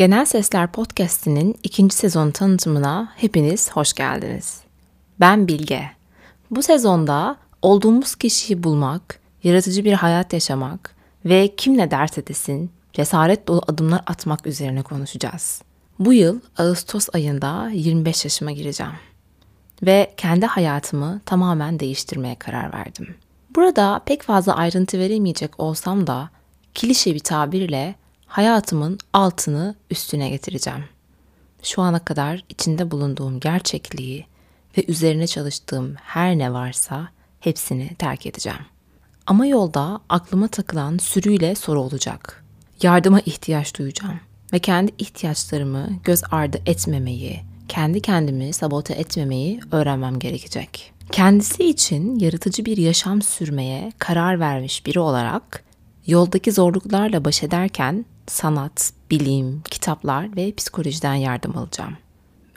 Genel Sesler Podcast'inin ikinci sezon tanıtımına hepiniz hoş geldiniz. Ben Bilge. Bu sezonda olduğumuz kişiyi bulmak, yaratıcı bir hayat yaşamak ve kim ne derse desin cesaret dolu adımlar atmak üzerine konuşacağız. Bu yıl Ağustos ayında 25 yaşıma gireceğim ve kendi hayatımı tamamen değiştirmeye karar verdim. Burada pek fazla ayrıntı veremeyecek olsam da klişe bir tabirle hayatımın altını üstüne getireceğim. Şu ana kadar içinde bulunduğum gerçekliği ve üzerine çalıştığım her ne varsa hepsini terk edeceğim. Ama yolda aklıma takılan sürüyle soru olacak. Yardıma ihtiyaç duyacağım ve kendi ihtiyaçlarımı göz ardı etmemeyi, kendi kendimi sabote etmemeyi öğrenmem gerekecek. Kendisi için yaratıcı bir yaşam sürmeye karar vermiş biri olarak yoldaki zorluklarla baş ederken sanat, bilim, kitaplar ve psikolojiden yardım alacağım.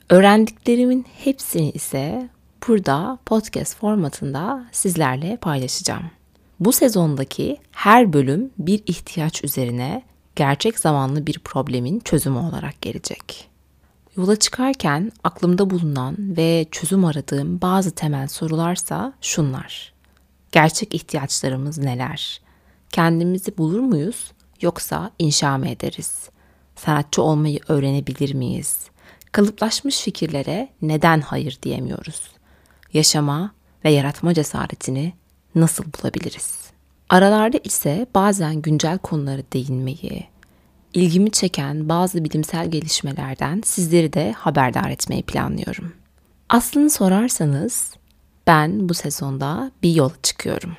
Öğrendiklerimin hepsini ise burada podcast formatında sizlerle paylaşacağım. Bu sezondaki her bölüm bir ihtiyaç üzerine gerçek zamanlı bir problemin çözümü olarak gelecek. Yola çıkarken aklımda bulunan ve çözüm aradığım bazı temel sorularsa şunlar. Gerçek ihtiyaçlarımız neler? Kendimizi bulur muyuz yoksa inşa mı ederiz? Sanatçı olmayı öğrenebilir miyiz? Kalıplaşmış fikirlere neden hayır diyemiyoruz? Yaşama ve yaratma cesaretini nasıl bulabiliriz? Aralarda ise bazen güncel konulara değinmeyi, ilgimi çeken bazı bilimsel gelişmelerden sizleri de haberdar etmeyi planlıyorum. Aslını sorarsanız ben bu sezonda bir yola çıkıyorum.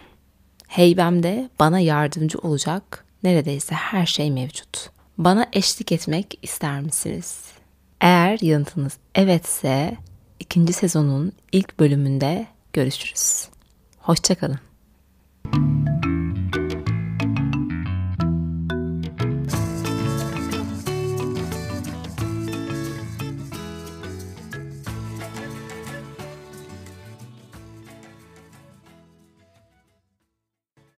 Heybemde bana yardımcı olacak neredeyse her şey mevcut. Bana eşlik etmek ister misiniz? Eğer yanıtınız evetse ikinci sezonun ilk bölümünde görüşürüz. Hoşçakalın.